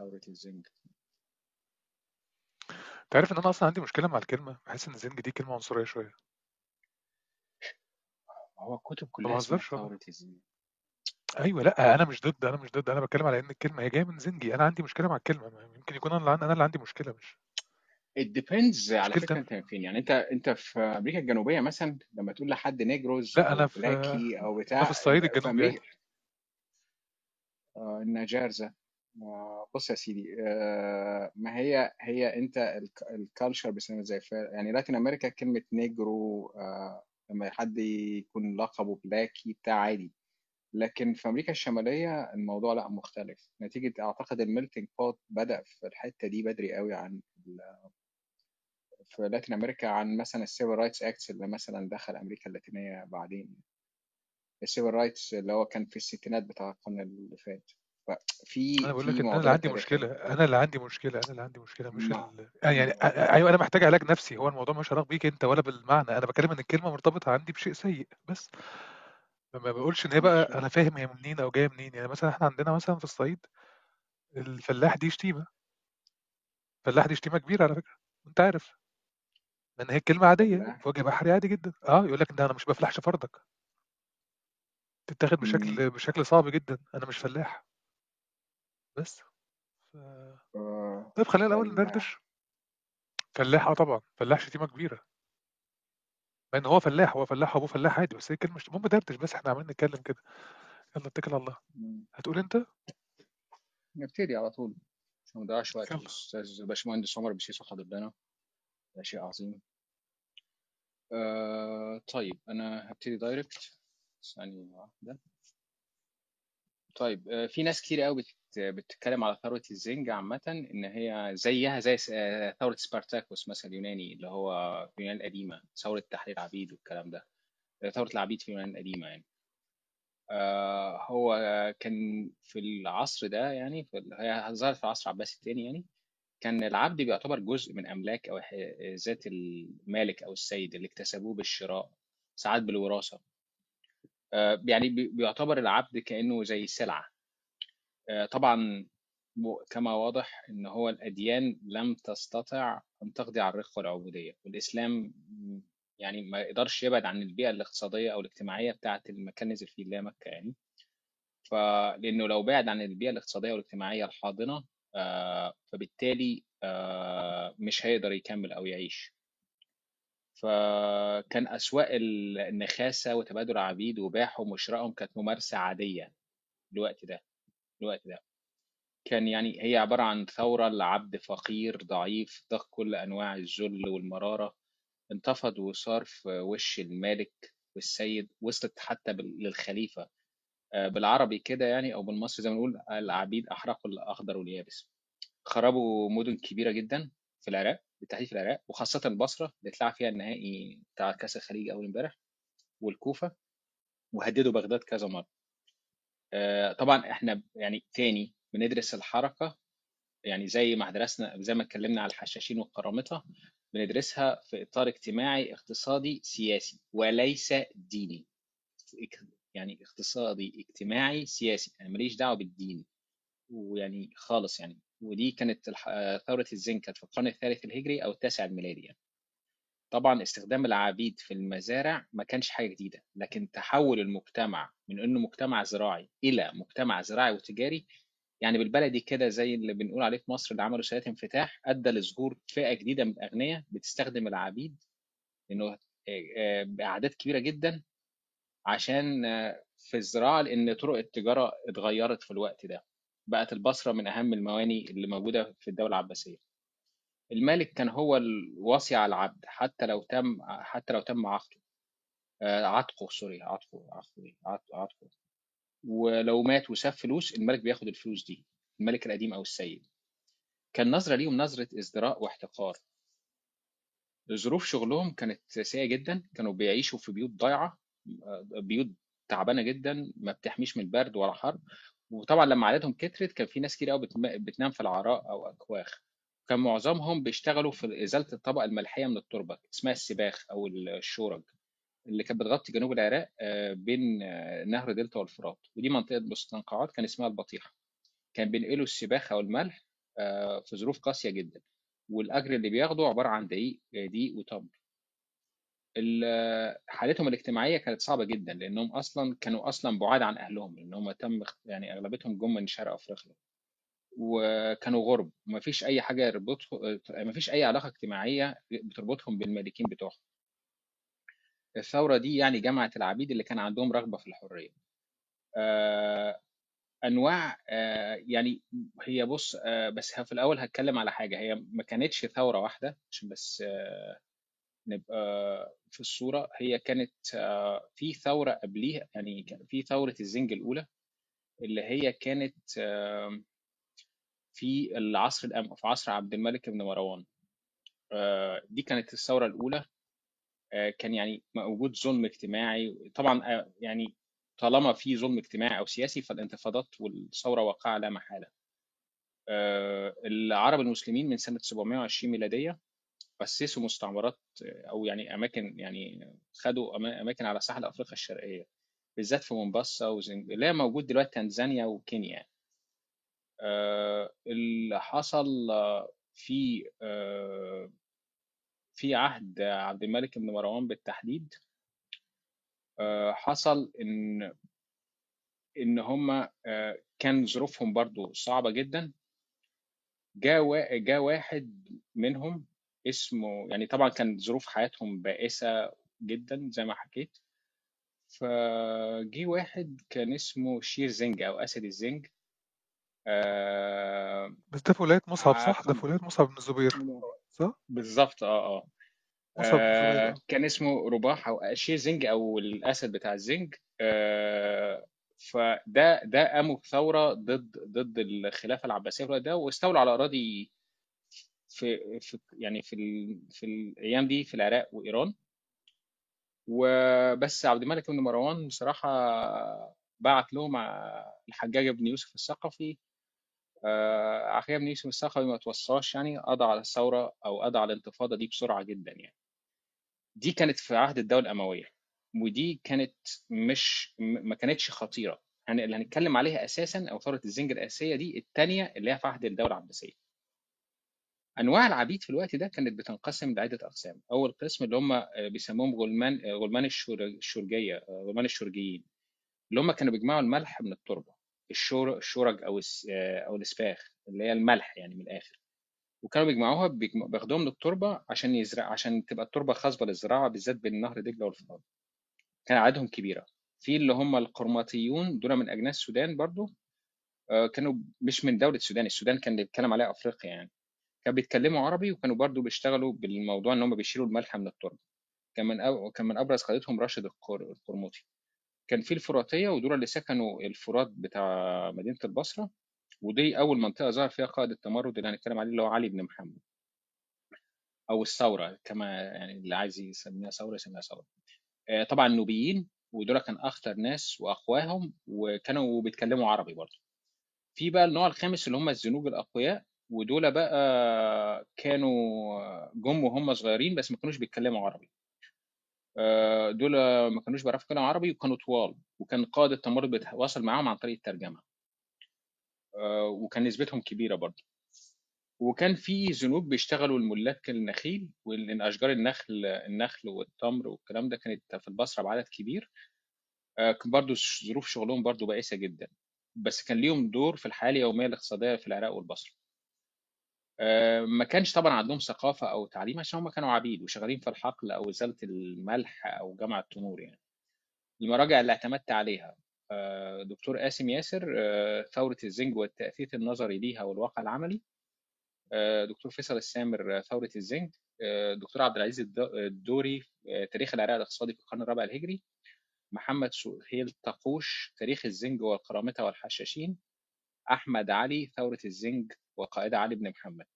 ثورة الزنج. انت عارف ان أنا أصلا عندي مشكلة مع الكلمة بحس ان زنج دي كلمة عنصرية شوية. هو الكتب ما كلها اسمها بهزرش والله. ثورة الزنج. أيوه لأ أنا مش ضد أنا مش ضد أنا بتكلم على إن الكلمة هي جاية من زنجي. أنا عندي مشكلة مع الكلمة ما- يمكن يكون أنا اللي أنا اللي عندي مشكلة مش it depends على مشكلتي فكرة أنت فين. يعني أنت أنت في أمريكا الجنوبية مثلا لما تقول لحد negros لأ أو أنا في blackie أو أنا في بتاع الصعيد في الجنوبي. آه، النجارزة آه، بص يا سيدي آه، ما هي هي أنت ال culture بيسموها زي ف- يعني Latin America كلمة negro آه، لما حد يكون لقبه blackie بتاع عادي. لكن في أمريكا الشمالية الموضوع لأ مختلف. نتيجة أعتقد ال melting pot بدأ في الحتة دي بدري قوي عن في Latin America عن مثلا ال civil rights acts اللي مثلا دخل أمريكا اللاتينية بعدين. ال civil rights اللي هو كان في الستينات بتاع القرن اللي فات. ففي أنا بقول لك في إن أنا اللي عندي مشكلة أنا اللي عندي مشكلة أنا اللي عندي مشكلة مش ال... يعني أيوه أنا محتاج علاج نفسي. هو الموضوع مش علاقه بيك أنت ولا بالمعنى. أنا بتكلم إن الكلمة مرتبطة عندي بشيء سيء بس. ما بقولش إن هي بقى أنا فاهم هي منين أو جاية منين. يعني مثلا إحنا عندنا مثلا في الصعيد الفلاح دي شتيمة. فلاح دي شتيمة كبيرة على فكرة أنت عارف. لأن هي كلمه عادية فلاح في وجه بحري عادي جدا. آه يقول لك ده أنا مش بفلحش فردك. تتاخد. بشكل بشكل صعب جدا. أنا مش فلاح. بس. ف... آه، طيب خلينا الأول فلاح. ندردش. فلاح آه طبعا. فلاح شتيمة كبيره لأن هو فلاح هو فلاح ابوه فلاح عادي بس هي كلمة مش المهم دردش بس إحنا عمالين نتكلم كده. يلا اتكل على الله. مم. هتقول أنت؟ نبتدي على طول. عشان ما نضيعش وقت يلا. الاستاذ باشمهندس عمر بسيسو حاضر لنا ده شيء عظيم. آه طيب أنا هبتدي direct ثانية واحدة. طيب آه، في ناس كتير قوي بت- بتتكلم على ثورة الزنج عامة إن هي زيها زي س- آه، ثورة سبارتاكوس مثلا اليوناني اللي هو في اليونان القديمة ثورة تحرير العبيد والكلام ده آه، ثورة العبيد في اليونان القديمة يعني. هو كان في العصر ده يعني هي ظهرت في العصر العباسي الثاني يعني كان العبد بيعتبر جزء من أملاك أو ذات المالك أو السيد اللي اكتسبوه بالشراء ساعات بالوراثة. يعني بي- بيعتبر العبد كأنه زي سلعة. آه، طبعا كما واضح إن هو الأديان لم تستطع أن تقضي على الرق والعبوديه والإسلام يعني ما يقدرش يبعد عن البيئة الاقتصادية أو الاجتماعية بتاعة نزل فيه اللي هي مكة يعني. فلانه لو بعد عن البيئة الاقتصادية والاجتماعية الحاضنة آه، فبالتالي آه، مش هيقدر يكمل أو يعيش. فكان اسواق ال- النخاسة وتبادل العبيد وبيعهم وشرائهم كانت ممارسة عادية. الوقت ده الوقت ده. كان يعني هي عبارة عن ثورة لعبد فقير ضعيف ضاق كل أنواع الذل والمرارة. انتفض وصار في وش المالك والسيد وصلت حتى للخليفة. آه، بالعربي كده يعني أو بالمصري زي ما نقول العبيد أحرقوا الأخضر واليابس. خربوا مدن كبيرة جدا في العراق. بالتحديد في العراق وخاصة البصرة اللي اتلعب فيها النهائي بتاع كأس الخليج أول امبارح والكوفة وهددوا بغداد كذا مرة. آه، طبعا إحنا يعني تاني بندرس الحركة يعني زي ما درسنا زي ما اتكلمنا على الحشاشين والقرامطة بندرسها في إطار اجتماعي اقتصادي سياسي وليس ديني. يعني اقتصادي اجتماعي سياسي. أنا ماليش دعوة بالدين ويعني خالص يعني. ودي كانت آه، ثورة الزنك كانت في القرن الثالث الهجري أو التاسع الميلادي يعني. طبعا استخدام العبيد في المزارع ما كانش حاجة جديدة لكن تحول المجتمع من إنه مجتمع زراعي إلى مجتمع زراعي وتجاري يعني بالبلدي كده زي اللي بنقول عليه في مصر اللي عملوا سياسة انفتاح أدى لظهور فئة جديدة من الأغنياء بتستخدم العبيد انه آه، آه، باعداد كبيرة جدا عشان آه، في الزراعة لأن طرق التجارة اتغيرت في الوقت ده بقت البصرة من أهم المواني اللي موجودة في الدولة العباسية. الملك كان هو الوصي على العبد حتى لو تم حتى لو تم عقده. آه، عتقه سوري عتقه عتقه؟ عت- عتقه. ولو مات وساب فلوس الملك بياخد الفلوس دي الملك القديم أو السيد. كان نظرة ليهم نظرة ازدراء واحتقار. ظروف شغلهم كانت سيئة جدا كانوا بيعيشوا في بيوت ضايعة آه، بيوت تعبانة جدا ما بتحميش من البرد ولا حر. وطبعا لما عددهم كترت كان في ناس كتير قوي بتنام في العراء أو أكواخ. كان معظمهم بيشتغلوا في إزالة الطبقة الملحية من التربة اسمها السباخ أو الشورج اللي كانت بتغطي جنوب العراق آه، بين آه، نهر دلتا والفرات. ودي منطقة مستنقعات كان اسمها البطيحه كان بينقلوا السباخ أو الملح آه، في ظروف قاسية جدا. والأجر اللي بياخده عبارة عن دقيق دقيق وتمر. حالتهم الاجتماعية كانت صعبة جدا لأنهم أصلا كانوا أصلا بعاد عن أهلهم لأن هم تم يعني أغلبيتهم جم من شرق أفريقيا. وكانوا غرب ومفيش أي حاجة يربطهم مفيش أي علاقة اجتماعية بتربطهم بالمالكين بتوعهم. الثورة دي يعني جمعت العبيد اللي كان عندهم رغبة في الحرية. آه، أنواع آه، يعني هي بص آه، بس في الأول هتكلم على حاجة هي ما كانتش ثورة واحدة عشان بس نبقى في الصورة. هي كانت في ثورة قبليها يعني في ثورة الزنج الأولى اللي هي كانت في العصر الأم في عصر عبد الملك بن مروان. دي كانت الثورة الأولى. كان يعني موجود ظلم اجتماعي. طبعا يعني طالما في ظلم اجتماعي أو سياسي فالانتفاضات والثورة واقعة لا محالة. العرب المسلمين من سنة 720 ميلادية أسسوا مستعمرات أو يعني أماكن يعني خدوا أماكن على ساحل أفريقيا الشرقية بالذات في مومباسا وزنج هي موجود دلوقتي تنزانيا وكينيا. آه اللي حصل في آه في عهد عبد الملك بن مروان بالتحديد آه حصل ان إن هم آه كان ظروفهم برضو صعبة جدا. جاء جاء واحد منهم اسمه يعني طبعا كان ظروف حياتهم بائسة جدا زي ما حكيت. فجي واحد كان اسمه شير زنج أو أسد الزنج. آه بس ده في ولاية مصعب صح؟ ده في ولاية مصعب بن الزبير صح؟ بالظبط آه آه. بن الزبير آه كان اسمه رباح أو شير زنج أو الأسد بتاع الزنج. آه فده ده قاموا بثورة ضد ضد الخلافة العباسية في ده واستولوا على أراضي في في يعني في ال في الأيام دي في العراق وإيران. وبس عبد الملك بن مروان بصراحة بعت له مع الحجاج بن يوسف الثقفي. آه، أخيرا بن يوسف الثقفي ما توصاش يعني قضى على الثورة أو قضى على الانتفاضة دي بسرعة جدا يعني. دي كانت في عهد الدولة الأموية ودي كانت مش ما كانتش خطيرة. يعني اللي هنتكلم عليها أساسا أو ثورة الزنجر الاساسيه دي الثانية اللي هي في عهد الدولة العباسية. أنواع العبيد في الوقت ده كانت بتنقسم لعدة أقسام. أول قسم اللي هم آه، بيسموهم غلمان آه، غلمان الشرجيه آه، غلمان الشرجيين اللي هم كانوا بيجمعوا الملح من التربة الشور الشرج أو أو الإسفاخ اللي هي الملح يعني من الآخر. وكانوا بيجمعوها بياخدوها من التربه عشان يزرع عشان تبقى التربة خصبه للزراعة بالذات بين نهر دجلة والفرات كان عددهم كبيرة. في اللي هم القرماطيون دول من أجناس السودان برضو. كانوا مش من دولة السودان السودان كان بيتكلم عليها أفريقيا يعني. كانوا بيتكلموا عربي وكانوا برضو بيشتغلوا بالموضوع إن هم بيشيلوا الملح من التربة. كان من أو... كان من أبرز قادتهم راشد القرموطي. كان في الفراتية ودول اللي سكنوا الفرات بتاع مدينة البصرة ودي أول منطقة ظهر فيها قائد التمرد اللي هنتكلم عليه اللي هو علي بن محمد. أو الثورة كما يعني اللي عايز يسميها ثورة يسميها ثورة. آه، طبعا النوبيين ودول كان أخطر ناس وأقواهم وكانوا بيتكلموا عربي برضه في بقى النوع الخامس اللي هم الزنوج الأقوياء ودول بقى كانوا جم وهم صغيرين بس ما كانوش بيتكلموا عربي. آه، دول ما كانوش بيعرفوا يتكلموا عربي وكانوا طوال وكان قائد التمرد بيتواصل معاهم عن طريق الترجمة. آه، وكان نسبتهم كبيرة برضه. وكان في زنوج بيشتغلوا الملاك النخيل وان أشجار النخل النخل والتمر والكلام ده كانت في البصرة بعدد كبير. آه، برضه ظروف شغلهم برضه بائسة جدا. بس كان ليهم دور في الحياة اليومية الاقتصادية في العراق والبصرة. ما كانش طبعا عندهم ثقافة أو تعليم عشان هم كانوا عبيد وشغالين في الحقل أو ازاله الملح أو جمع التنور يعني. المراجع اللي اعتمدت عليها آه، دكتور قاسم ياسر آه، ثورة الزنج والتاثير النظري ليها والواقع العملي. دكتور فيصل السامر ثورة الزنج. دكتور عبد العزيز الدوري تاريخ العراق الاقتصادي في القرن الرابع الهجري. محمد سهيل طقوش تاريخ الزنج والقرامطة والحشاشين. أحمد علي ثورة الزنج وقائدها علي بن محمد.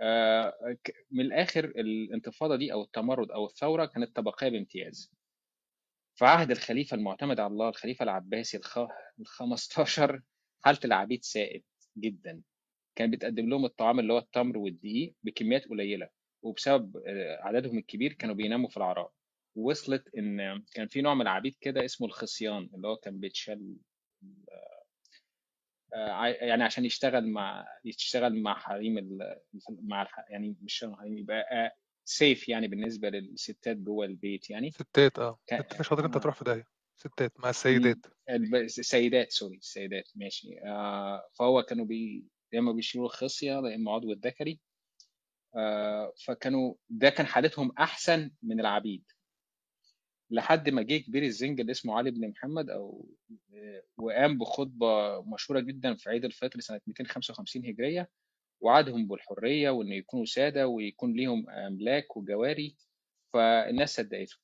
آه، من الآخر الانتفاضة دي أو التمرد أو الثورة كانت طبقية بامتياز. في عهد الخليفة المعتمد على الله الخليفة العباسي. ال 15 حالة العبيد سائد جدا. كان بيتقدم لهم الطعام اللي هو التمر والدقيق بكميات قليلة وبسبب آه، عددهم الكبير كانوا بيناموا في العراء. وصلت إن كان في نوع من العبيد كده اسمه الخصيان اللي هو كان بيتشال آه، يعني عشان يشتغل مع يشتغل مع حريم ال... مع الح... يعني مش حريم يبقى سيف يعني بالنسبة للستات جوه البيت يعني. ستات آه. انت مش حاضر انت آه، تروح في داهية. ستات مع. السيدات. السيدات sorry السيدات ماشي. آه فهو كانوا بي يا إما بيشيلوا الخصية يا إما عضو الذكري. آه فكانوا ده كان حالتهم أحسن من العبيد. لحد ما جه كبير الزنج اللي اسمه علي بن محمد أو وقام بخطبة مشهورة جدا في عيد الفطر سنة 255 هجرية وعدهم بالحرية وإن يكونوا سادة ويكون ليهم أملاك وجواري فالناس صدقته.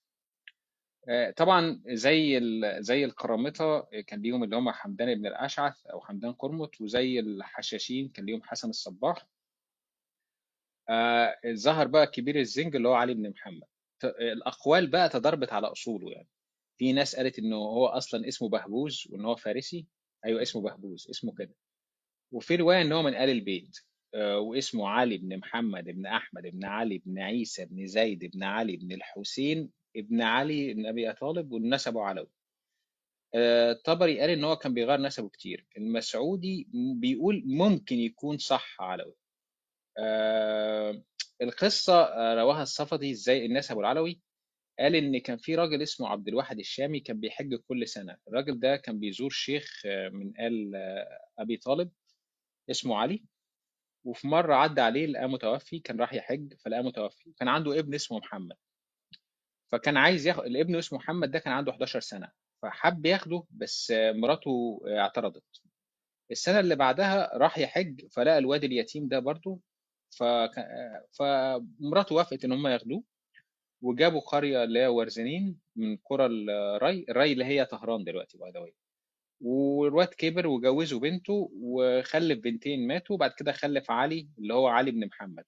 آه، طبعا زي زي القرامطه كان ليهم اللي هم حمدان بن الأشعث أو حمدان قرمط وزي الحشاشين كان ليهم حسن الصباح. آه، ظهر بقى كبير الزنج اللي هو علي بن محمد. الأقوال بقى تضاربت على أصوله يعني. في ناس قالت إنه هو أصلا اسمه بهبوز وإن هو فارسي. أيوه اسمه بهبوز اسمه كده. وفي رواية إن هو من آل البيت آه، واسمه علي بن محمد بن أحمد بن علي بن عيسى بن زيد بن علي بن الحسين ابن علي بن أبي طالب ونسبه علوي آه، طبري قال إن هو كان بيغير نسبه كتير. المسعودي بيقول ممكن يكون صح علوي آه، القصة آه، رواها الصفدي إزاي النسب العلوي. قال إن كان في راجل اسمه عبد الواحد الشامي كان بيحج كل سنة. الراجل ده كان بيزور شيخ آه، من آل آه، أبي طالب اسمه علي. وفي مرة عدى عليه لقاه متوفي كان راح يحج فلقاه متوفي كان عنده ابن اسمه محمد. فكان عايز ياخد الابن اسمه محمد ده كان عنده 11 سنة فحب ياخده بس مراته اعترضت. السنة اللي بعدها راح يحج فلقى الواد اليتيم ده برضه آه، فمراته وافقت إن هم ياخدوه وجابوا قرية اللي هي ورزنين من قرى الري الري اللي هي طهران دلوقتي by the way الواد كبر وجوزوا بنته وخلف بنتين ماتوا وبعد كده خلف علي اللي هو علي بن محمد.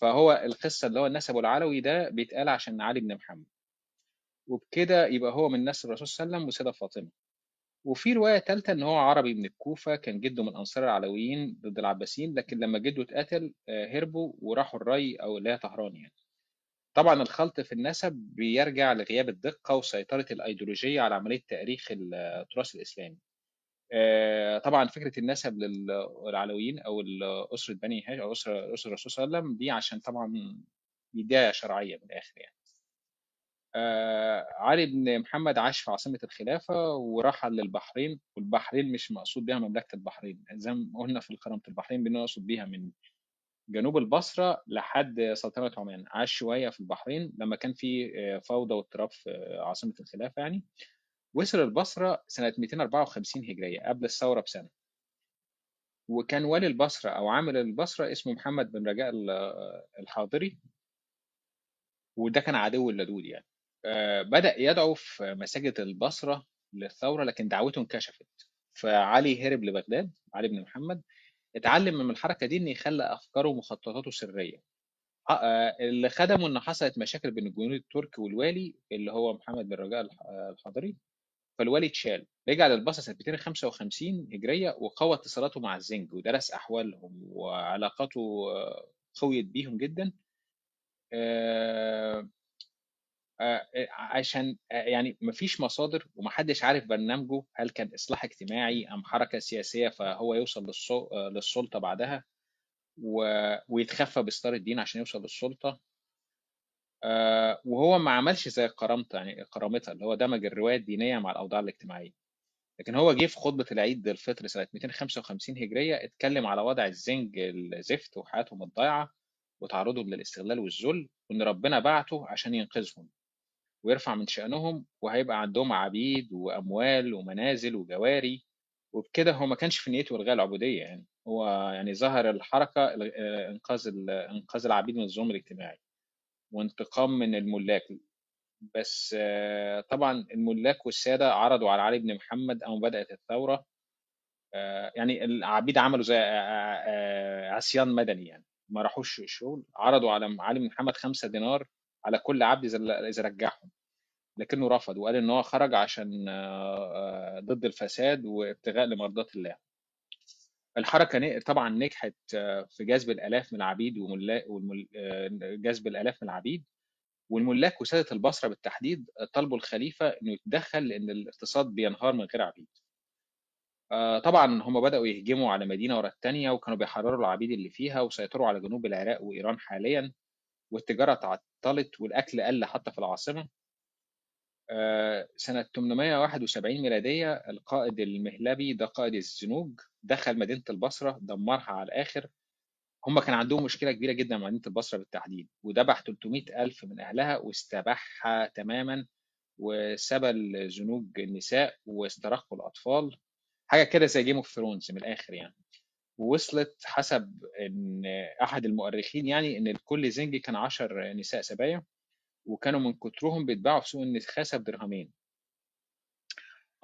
فهو القصة اللي هو النسب العلوي ده بيتقال عشان علي بن محمد. وبكده يبقى هو من نسل الرسول صلى الله عليه وسلم وسيدة فاطمة. وفي رواية ثالثه إن هو عربي من الكوفة كان جده من أنصار العلويين ضد العباسيين لكن لما جده اتقتل آه، هربوا وراحوا الري أو اللي هي طهران يعني. طبعا الخلط في النسب بيرجع لغياب الدقة وسيطرة الأيديولوجية على عملية تأريخ التراث الإسلامي. آه، طبعا فكرة النسب للعلويين أو أسرة بني هاشم أو أسرة الرسول صلى الله عليه وسلم دي عشان طبعا بداية شرعية من الآخر يعني. آه، علي بن محمد عاش في عاصمة الخلافة ورحل للبحرين والبحرين مش مقصود بها مملكة البحرين. زي ما قلنا في القرامة البحرين بنقصد بيها من جنوب البصرة لحد سلطنة عمان. عاش شوية في البحرين لما كان في آه، فوضى واضطراب في عاصمة الخلافة يعني. وصل البصرة سنة 254 هجرية قبل الثورة بسنة. وكان والي البصرة أو عامل البصرة اسمه محمد بن رجاء آه، الحاضري. وده كان عدو اللدود يعني. بدأ يدعو في مساجد البصرة للثورة لكن دعوته انكشفت. فعلي هرب لبغداد علي بن محمد اتعلم من الحركة دي إن يخلى أفكاره ومخططاته سرية. آه، اللي خدمه ان حصلت مشاكل بين الجنود الترك والوالي اللي هو محمد بن رجاء الح- آه، الحضري فالوالي اتشال. رجع للبصرة سنه 255 هجرية وقوى اتصالاته مع الزنج ودرس أحوالهم وعلاقاته آه، قويت بيهم جدا. آه، آه، عشان آه، يعني مفيش مصادر ومحدش عارف برنامجه هل كان إصلاح اجتماعي أم حركة سياسية فهو يوصل آه، للسلطة بعدها ويتخفى بستار الدين عشان يوصل للسلطة. آه، وهو ما عملش زي قرامته يعني قرامتها اللي هو دمج الرواية الدينية مع الأوضاع الاجتماعية. لكن هو جه في خطبة العيد الفطر سنة 255 هجرية اتكلم على وضع الزنج الزفت وحياتهم الضيعه وتعرضهم للاستغلال والذل وإن ربنا بعته عشان ينقذهم. ويرفع من شأنهم وهيبقى عندهم عبيد وأموال ومنازل وجواري. وبكده هو ما كانش في نيته إلغاء العبودية يعني. هو يعني ظهر الحركة آه، إنقاذ ال- إنقاذ العبيد من الظلم الاجتماعي وانتقام من الملاك. بس آه، طبعا الملاك والسادة عرضوا على علي بن محمد أو بدأت الثورة. آه، يعني العبيد عملوا زي عصيان مدني يعني. ما راحوش الشغل عرضوا على علي بن محمد خمسة دينار على كل عبد إذا رجعهم. لكنه رفض وقال إن هو خرج عشان آه، ضد الفساد وابتغاء لمرضاة الله. الحركة طبعا نجحت آه، في جذب الآلاف من العبيد وملاك آه، جذب الآلاف من العبيد. والملاك وسادة البصرة بالتحديد طلبوا الخليفة إنه يتدخل لأن الاقتصاد بينهار من غير عبيد. طبعا هم بدأوا يهجموا على مدينة ورا التانية وكانوا بيحرروا العبيد اللي فيها وسيطروا على جنوب العراق وإيران حاليا. والتجارة تعطلت والأكل قل حتى في العاصمة. آه، سنة 871 ميلادية القائد المهلبي ده قائد الزنوج دخل مدينة البصرة دمرها على الآخر. هم كان عندهم مشكلة كبيرة جدا مع مدينة البصرة بالتحديد وذبح 300 ألف من أهلها واستباحها تماما وسبى الزنوج النساء واسترقوا الأطفال. حاجة كده زي Game of Thrones من الآخر يعني. ووصلت حسب إن أحد المؤرخين يعني إن لكل زنج كان 10 نساء سبايا وكانوا من كترهم بيتباعوا في سوق النخاسة بدرهمين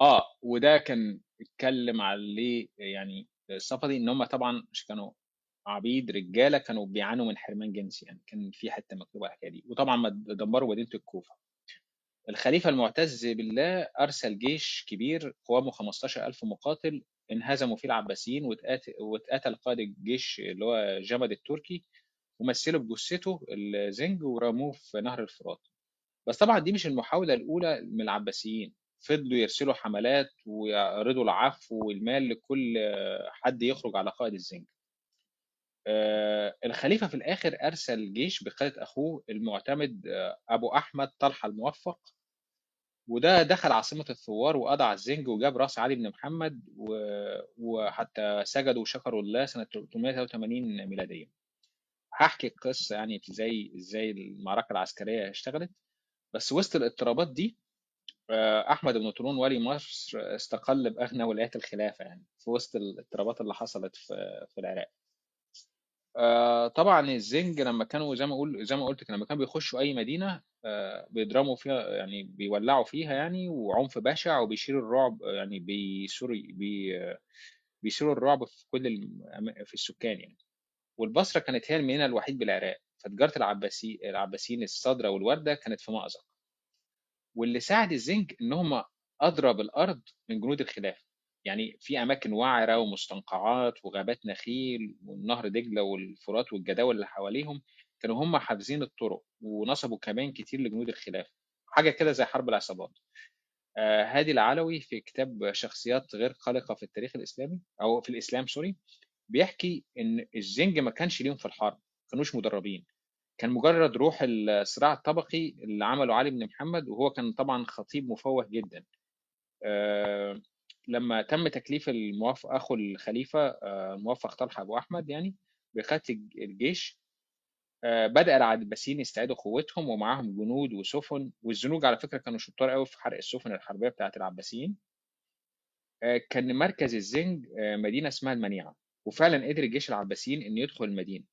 آه وده كان اتكلم عليه يعني الصفدي إن هم طبعا مش كانوا عبيد رجالة كانوا بيعانوا من حرمان جنسي يعني كان في حتة مكتوبة الحكاية دي. وطبعا ما دمروا مدينة الكوفة. الخليفة المعتز بالله أرسل جيش كبير قوامه 15000 مقاتل انهزموا فيه العباسيين واتقتل قائد الجيش اللي هو جمد التركي ومثلوا بجثته الزنج ورموه في نهر الفرات. بس طبعا دي مش المحاولة الأولى من العباسيين. فضلوا يرسلوا حملات ويعرضوا العفو والمال لكل حد يخرج على قائد الزنج. آه، الخليفة في الآخر أرسل جيش بقيادة أخوه المعتمد آه، أبو أحمد طلحة الموفق وده دخل عاصمة الثوار وقضى على الزنج وجاب رأس علي بن محمد و- وحتى سجدوا وشكروا الله سنة 383 ميلادية. هحكي القصة يعني إزاي إزاي المعركة العسكرية اشتغلت. بس وسط الاضطرابات دي آه، أحمد بن طولون ولي مصر استقل بأغنى ولايات الخلافة يعني في وسط الاضطرابات اللي حصلت في في العراق. آه، طبعا الزنج لما كانوا زي ما أقول زي ما قلت لما كانوا بيخشوا أي مدينة آه، فيها يعني بيولعوا فيها يعني وعنف بشع وبيشيلوا الرعب يعني بيثيروا بي بيثيروا الرعب في كل في السكان يعني. والبصرة كانت هي المدينة الوحيد بالعراق. فتجارة العباسي العباسيين الصدرة والوردة كانت في مأزق. واللي ساعد الزنج إن هم أضرب الأرض من جنود الخلافه يعني في أماكن وعرة ومستنقعات وغابات نخيل والنهر دجلة والفرات والجداول اللي حواليهم كانوا هم حافظين الطرق ونصبوا كمان كتير لجنود الخلافه حاجة كده زي حرب العصابات. آه هادي العلوي في كتاب شخصيات غير خالقة في التاريخ الإسلامي أو في الإسلام سوري بيحكي إن الزنج ما كانش ليهم في الحرب ما كانوش مدربين. كان مجرد روح الصراع الطبقي اللي عمله علي بن محمد وهو كان طبعا خطيب مفوه جدا. آه، لما تم تكليف الموافق أخو الخليفة آه، الموفق طلحة أبو أحمد يعني بقياده الج- الجيش آه، بدأ العباسيين يستعيدوا قوتهم ومعاهم جنود وسفن والزنوج على فكرة كانوا شطار قوي في حرق السفن الحربية بتاعت العباسيين. آه، كان مركز الزنج آه، مدينة اسمها المنيعة وفعلا قدر الجيش العباسيين انه يدخل المدينة.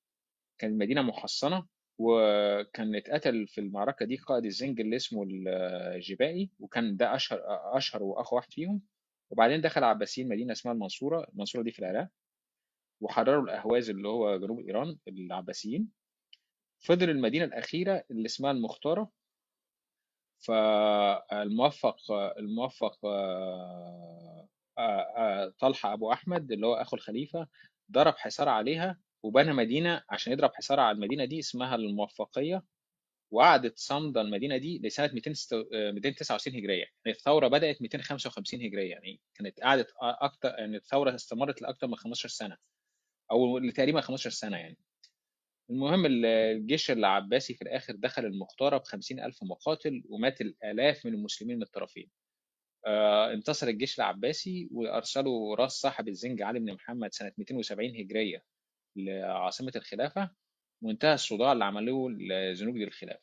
كانت المدينة محصنة وكان اتقتل في المعركة دي قائد الزنج اللي اسمه الجبائي وكان ده أشهر أشهر وأقوى واحد فيهم. وبعدين دخل عباسيين مدينة اسمها المنصورة المنصورة دي في العراق وحرروا الأهواز اللي هو جنوب إيران العباسيين. فضل المدينة الأخيرة اللي اسمها المختارة. فالموفق الموفق آه، آه، طلحة أبو أحمد اللي هو أخو الخليفة ضرب حصار عليها وبنى مدينة عشان يضرب حصار على المدينة دي اسمها الموفقية. وقعدت صامدة المدينة دي لسنة 269 هجرية. يعني الثورة بدأت 255 هجرية. يعني كانت قعدت أكتر يعني الثورة استمرت لاكثر من 15 سنة أو تقريبا 15 سنة يعني. المهم الجيش العباسي في الآخر دخل المختارة ب 50 ألف مقاتل ومات الآلاف من المسلمين من الطرفين. آه، انتصر الجيش العباسي وأرسلوا راس صاحب الزنج علي بن محمد سنة 270 هجرية لعاصمة الخلافة. وانتهى الصداع اللي عملوه لزنوج الخلافه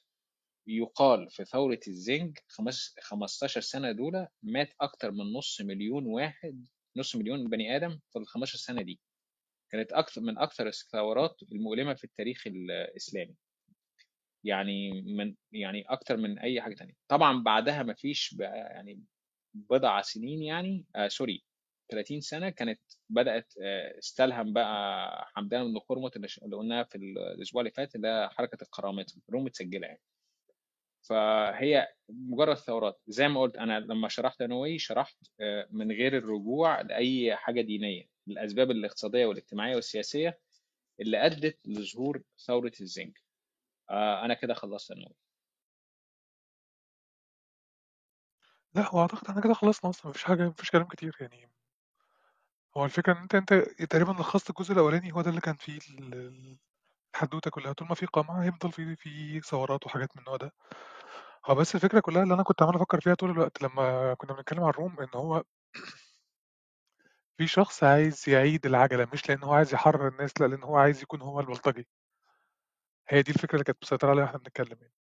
يقال في ثورة الزنج خمس 15 سنة دول مات أكتر من نص مليون واحد نص مليون بني آدم في ال 15 سنة دي. كانت أكثر من أكثر الثورات المؤلمة في التاريخ الإسلامي. يعني من يعني أكتر من أي حاجة تانية. طبعا بعدها ما فيش بقى يعني بضع سنين يعني آه sorry 30 سنة كانت بدأت آه استلهم بقى حمدان بن قرمط اللي قلناها في الأسبوع اللي فات اللي هي حركة القرامطة room متسجلة يعني. فهي مجرد ثورات. زي ما قلت أنا لما شرحت نووي شرحت آه، من غير الرجوع لأي حاجة دينية الاسباب الاقتصادية والاجتماعية والسياسية اللي أدت لظهور ثورة الزنك. آه، أنا كده خلصت نووي لا هو أعتقد إحنا كده خلصنا أصلا. مفيش حاجة مفيش كلام كتير يعني. هو الفكرة إن أنت أنت تقريبا لخصت الجزء الأولاني هو ده اللي كان فيه ال- ال- الحدوتة كلها. طول ما في قمع هيفضل في في ثورات وحاجات من النوع ده. هو بس الفكرة كلها اللي أنا كنت عمال أفكر فيها طول الوقت لما كنا بنتكلم عن الروم إن هو في شخص عايز يعيد العجلة مش لأن هو عايز يحرر الناس لأ لأن هو عايز يكون هو البلطجي. هي دي الفكرة اللي كانت مسيطرة عليها وإحنا بنتكلم يعني.